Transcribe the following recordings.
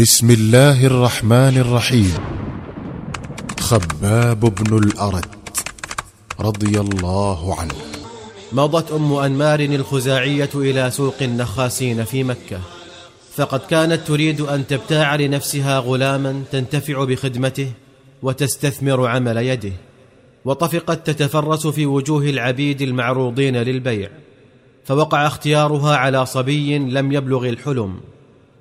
بسم الله الرحمن الرحيم. خباب بن الأرت رضي الله عنه. مضت أم أنمار الخزاعية إلى سوق النخاسين في مكة. فقد كانت تريد أن تبتاع لنفسها غلاما تنتفع بخدمته وتستثمر عمل يده. وطفقت تتفرس في وجوه العبيد المعروضين للبيع. فوقع اختيارها على صبي لم يبلغ الحلم.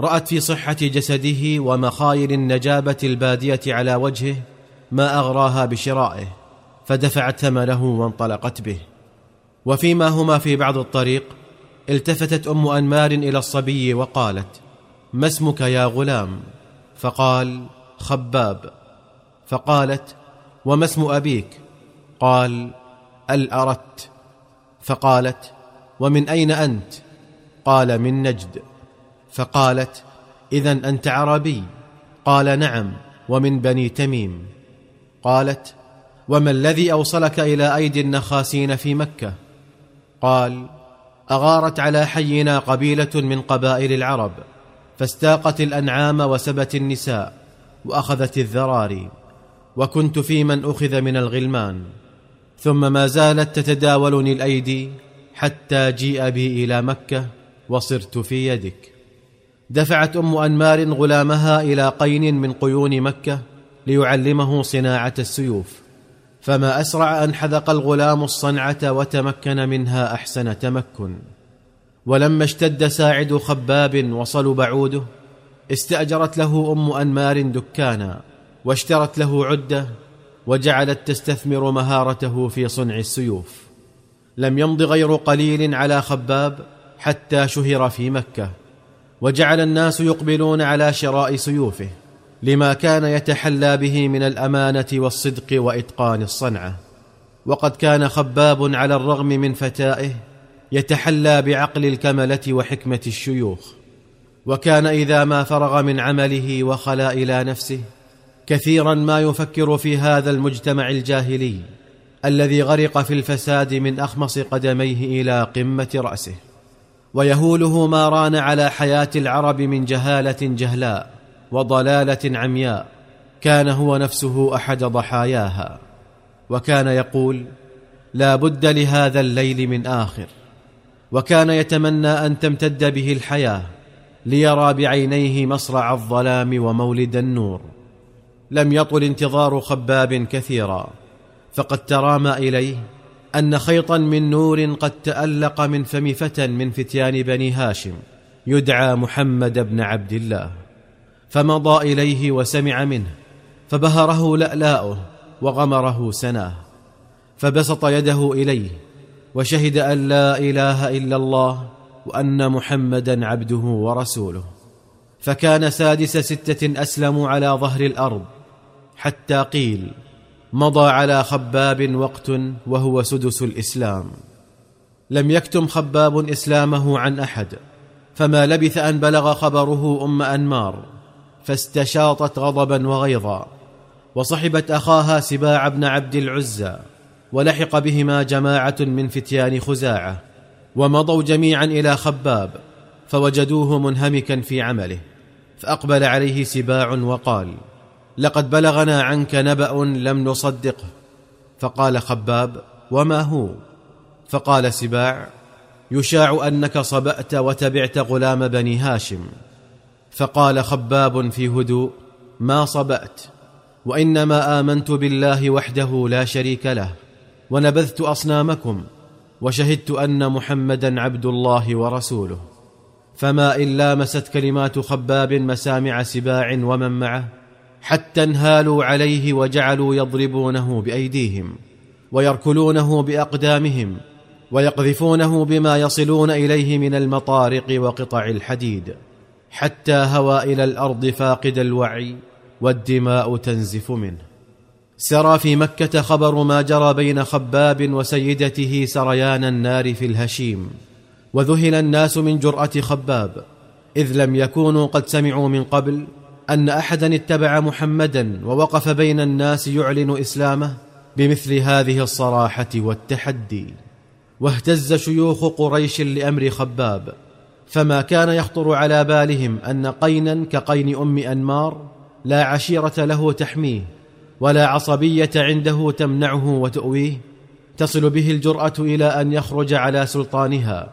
رأت في صحة جسده ومخايل النجابة البادية على وجهه ما أغراها بشرائه فدفعت ثمنه وانطلقت به. وفيما هما في بعض الطريق التفتت أم أنمار إلى الصبي وقالت ما اسمك يا غلام؟ فقال خباب. فقالت وما اسم أبيك؟ قال الارت فقالت ومن أين أنت؟ قال من نجد. فقالت اذا أنت عربي. قال نعم ومن بني تميم. قالت وما الذي أوصلك إلى أيدي النخاسين في مكة؟ قال أغارت على حينا قبيلة من قبائل العرب فاستاقت الأنعام وسبت النساء وأخذت الذراري وكنت في من أخذ من الغلمان ثم ما زالت تتداولني الأيدي حتى جيء بي إلى مكة وصرت في يدك. دفعت أم أنمار غلامها إلى قين من قيون مكة ليعلمه صناعة السيوف. فما أسرع أن حذق الغلام الصنعة وتمكن منها أحسن تمكن. ولما اشتد ساعد خباب وصلب عوده استأجرت له أم أنمار دكانا واشترت له عدة وجعلت تستثمر مهارته في صنع السيوف. لم يمض غير قليل على خباب حتى شهر في مكة. وجعل الناس يقبلون على شراء سيوفه لما كان يتحلى به من الأمانة والصدق وإتقان الصنعة. وقد كان خباب على الرغم من فتائه يتحلى بعقل الكملة وحكمة الشيوخ. وكان إذا ما فرغ من عمله وخلا إلى نفسه كثيرا ما يفكر في هذا المجتمع الجاهلي الذي غرق في الفساد من أخمص قدميه إلى قمة رأسه. ويهوله ما ران على حياة العرب من جهالة جهلاء وضلالة عمياء. كان هو نفسه أحد ضحاياها. وكان يقول لا بد لهذا الليل من آخر. وكان يتمنى أن تمتد به الحياة ليرى بعينيه مصرع الظلام ومولد النور. لم يطل انتظار خباب كثيرا فقد ترامى إليه أن خيطا من نور قد تألق من فم فتى من فتيان بني هاشم يدعى محمد بن عبد الله. فمضى إليه وسمع منه فبهره لألاؤه وغمره سناه. فبسط يده إليه وشهد أن لا إله إلا الله وأن محمدا عبده ورسوله. فكان سادس ستة أسلموا على ظهر الأرض حتى قيل مضى على خباب وقت وهو سدس الإسلام. لم يكتم خباب إسلامه عن أحد فما لبث أن بلغ خبره أم أنمار فاستشاطت غضبا وغيظا وصحبت أخاها سباع بن عبد العزى ولحق بهما جماعة من فتيان خزاعة ومضوا جميعا إلى خباب فوجدوه منهمكا في عمله فأقبل عليه سباع وقال لقد بلغنا عنك نبأ لم نصدقه فقال خباب وما هو؟ فقال سباع يشاع أنك صبأت وتبعت غلام بني هاشم. فقال خباب في هدوء ما صبأت وإنما آمنت بالله وحده لا شريك له ونبذت أصنامكم وشهدت أن محمدا عبد الله ورسوله. فما ان لامست كلمات خباب مسامع سباع ومن معه. حتى انهالوا عليه وجعلوا يضربونه بأيديهم ويركلونه بأقدامهم ويقذفونه بما يصلون إليه من المطارق وقطع الحديد حتى هوى إلى الأرض فاقد الوعي والدماء تنزف منه. سرى في مكة خبر ما جرى بين خباب وسيدته سريان النار في الهشيم وذهل الناس من جرأة خباب إذ لم يكونوا قد سمعوا من قبل أن احدا اتبع محمدا ووقف بين الناس يعلن إسلامه بمثل هذه الصراحة والتحدي. واهتز شيوخ قريش لأمر خباب فما كان يخطر على بالهم أن قينا كقين أم أنمار لا عشيرة له تحميه ولا عصبية عنده تمنعه وتؤويه. تصل به الجرأة إلى أن يخرج على سلطانها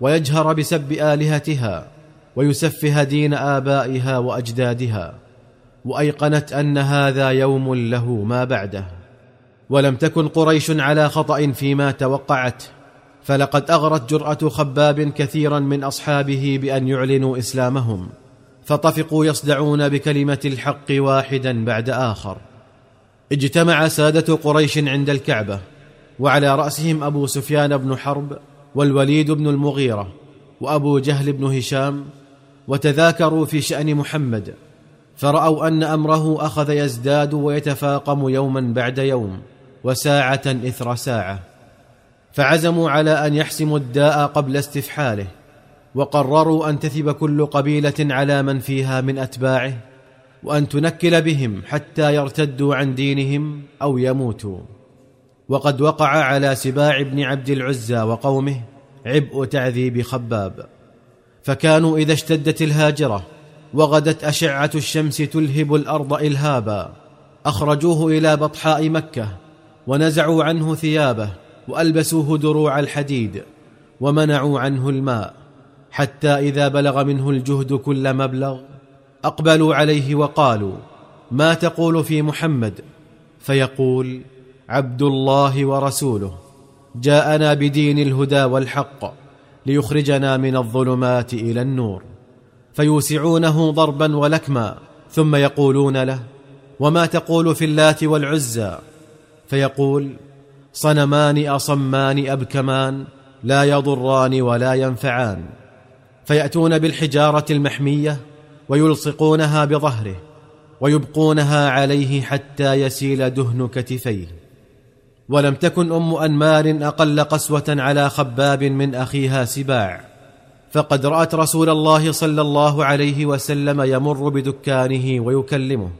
ويجهر بسب آلهتها. ويسفه دين آبائها وأجدادها وأيقنت أن هذا يوم له ما بعده. ولم تكن قريش على خطأ فيما توقعته فلقد أغرت جرأة خباب كثيرا من أصحابه بأن يعلنوا إسلامهم فطفقوا يصدعون بكلمة الحق واحدا بعد آخر. اجتمع سادة قريش عند الكعبة وعلى رأسهم أبو سفيان بن حرب والوليد بن المغيرة وأبو جهل بن هشام وتذاكروا في شأن محمد فرأوا أن أمره أخذ يزداد ويتفاقم يوما بعد يوم وساعة إثر ساعة. فعزموا على أن يحسموا الداء قبل استفحاله وقرروا أن تثب كل قبيلة على من فيها من أتباعه وأن تنكل بهم حتى يرتدوا عن دينهم أو يموتوا. وقد وقع على سباع بن عبد العزى وقومه عبء تعذيب خباب. فكانوا إذا اشتدت الهاجرة وغدت أشعة الشمس تلهب الأرض إلهابا أخرجوه إلى بطحاء مكة ونزعوا عنه ثيابه وألبسوه دروع الحديد ومنعوا عنه الماء حتى إذا بلغ منه الجهد كل مبلغ أقبلوا عليه وقالوا ما تقول في محمد؟ فيقول عبد الله ورسوله جاءنا بدين الهدى والحق. ليخرجنا من الظلمات إلى النور. فيوسعونه ضربا ولكما ثم يقولون له وما تقول في اللات والعزى؟ فيقول صنمان أصمان أبكمان لا يضران ولا ينفعان. فيأتون بالحجارة المحمية ويلصقونها بظهره ويبقونها عليه حتى يسيل دهن كتفيه. ولم تكن أم أنمار أقل قسوة على خباب من أخيها سباع. فقد رأت رسول الله صلى الله عليه وسلم يمر بدكانه ويكلمه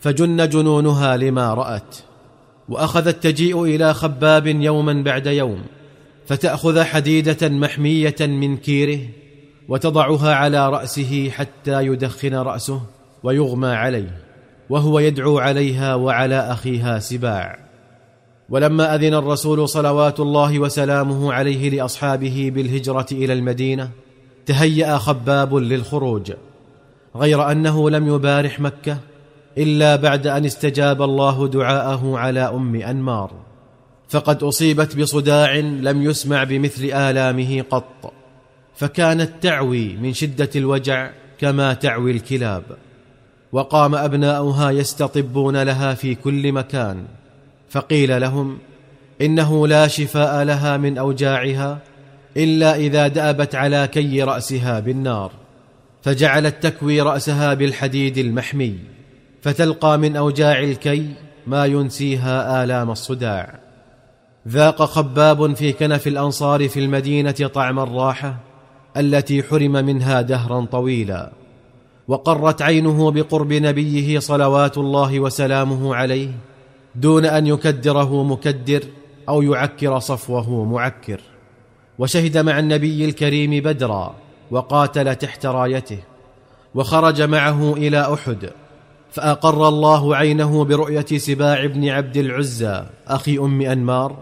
فجن جنونها لما رأت. واخذت تجيء إلى خباب يوما بعد يوم فتأخذ حديدة محمية من كيره وتضعها على رأسه حتى يدخن رأسه ويغمى عليه وهو يدعو عليها وعلى أخيها سباع. ولما أذن الرسول صلوات الله وسلامه عليه لأصحابه بالهجرة إلى المدينة تهيأ خباب للخروج غير أنه لم يبارح مكة إلا بعد أن استجاب الله دعاءه على أم أنمار. فقد أصيبت بصداع لم يسمع بمثل آلامه قط فكانت تعوي من شدة الوجع كما تعوي الكلاب وقام أبناؤها يستطبون لها في كل مكان. فقيل لهم إنه لا شفاء لها من أوجاعها إلا إذا دأبت على كي رأسها بالنار فجعلت تكوي رأسها بالحديد المحمي فتلقى من أوجاع الكي ما ينسيها آلام الصداع. ذاق خباب في كنف الأنصار في المدينة طعم الراحة التي حرم منها دهرا طويلا وقرت عينه بقرب نبيه صلوات الله وسلامه عليه دون أن يكدره مكدر أو يعكر صفوه معكر. وشهد مع النبي الكريم بدرا وقاتل تحت رايته وخرج معه إلى أحد فأقر الله عينه برؤية سباع بن عبد العزى أخي أم أنمار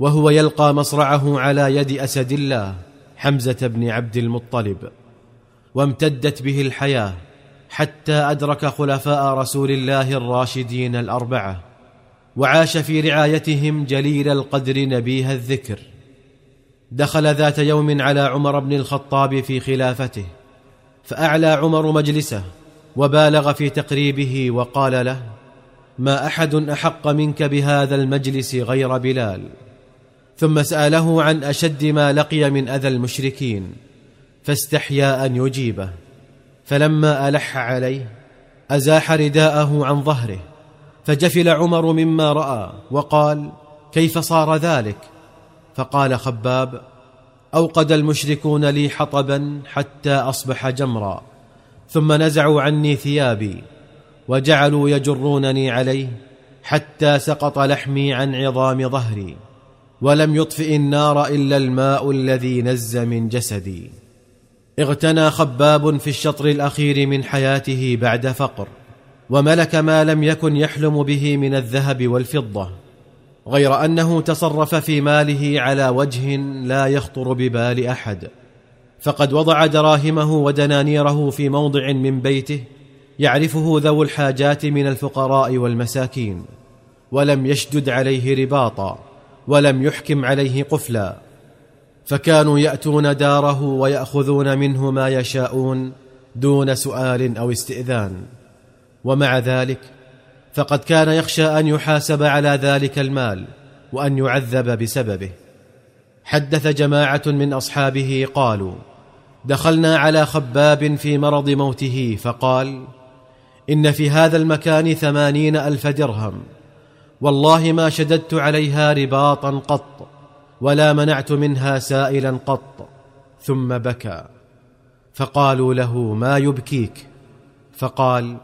وهو يلقى مصرعه على يد أسد الله حمزة بن عبد المطلب. وامتدت به الحياة حتى أدرك خلفاء رسول الله الراشدين الأربعة. وعاش في رعايتهم جليل القدر نبيه الذكر. دخل ذات يوم على عمر بن الخطاب في خلافته فأعلى عمر مجلسه وبالغ في تقريبه وقال له ما أحد أحق منك بهذا المجلس غير بلال. ثم سأله عن أشد ما لقي من أذى المشركين فاستحيا أن يجيبه فلما ألح عليه أزاح رداءه عن ظهره. فجفل عمر مما رأى وقال كيف صار ذلك؟ فقال خباب أوقد المشركون لي حطبا حتى أصبح جمرا ثم نزعوا عني ثيابي وجعلوا يجرونني عليه حتى سقط لحمي عن عظام ظهري ولم يطفئ النار إلا الماء الذي نز من جسدي. اغتنى خباب في الشطر الأخير من حياته بعد فقر. وملك ما لم يكن يحلم به من الذهب والفضة غير أنه تصرف في ماله على وجه لا يخطر ببال أحد. فقد وضع دراهمه ودنانيره في موضع من بيته يعرفه ذو الحاجات من الفقراء والمساكين ولم يشدد عليه رباطا ولم يحكم عليه قفلا. فكانوا يأتون داره ويأخذون منه ما يشاءون دون سؤال أو استئذان. ومع ذلك فقد كان يخشى أن يحاسب على ذلك المال وأن يعذب بسببه. حدث جماعة من أصحابه قالوا دخلنا على خباب في مرض موته فقال إن في هذا المكان ثمانين ألف درهم. والله ما شددت عليها رباطا قط ولا منعت منها سائلا قط. ثم بكى. فقالوا له ما يبكيك؟ فقال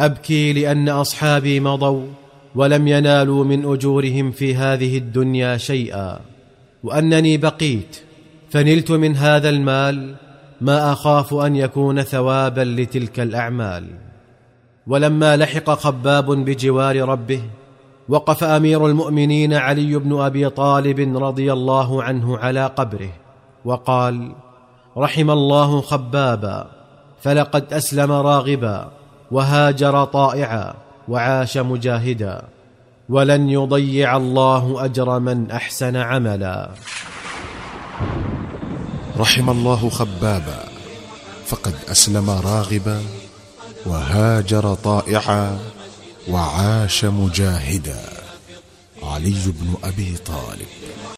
أبكي لأن أصحابي مضوا ولم ينالوا من أجورهم في هذه الدنيا شيئا وأنني بقيت فنلت من هذا المال ما أخاف أن يكون ثوابا لتلك الأعمال. ولما لحق خباب بجوار ربه وقف أمير المؤمنين علي بن أبي طالب رضي الله عنه على قبره وقال رحم الله خبابا فلقد أسلم راغبا وهاجر طائعا وعاش مجاهدا ولن يضيع الله أجر من أحسن عملا. رحم الله خبابا فقد أسلم راغبا وهاجر طائعا وعاش مجاهدا. علي بن أبي طالب.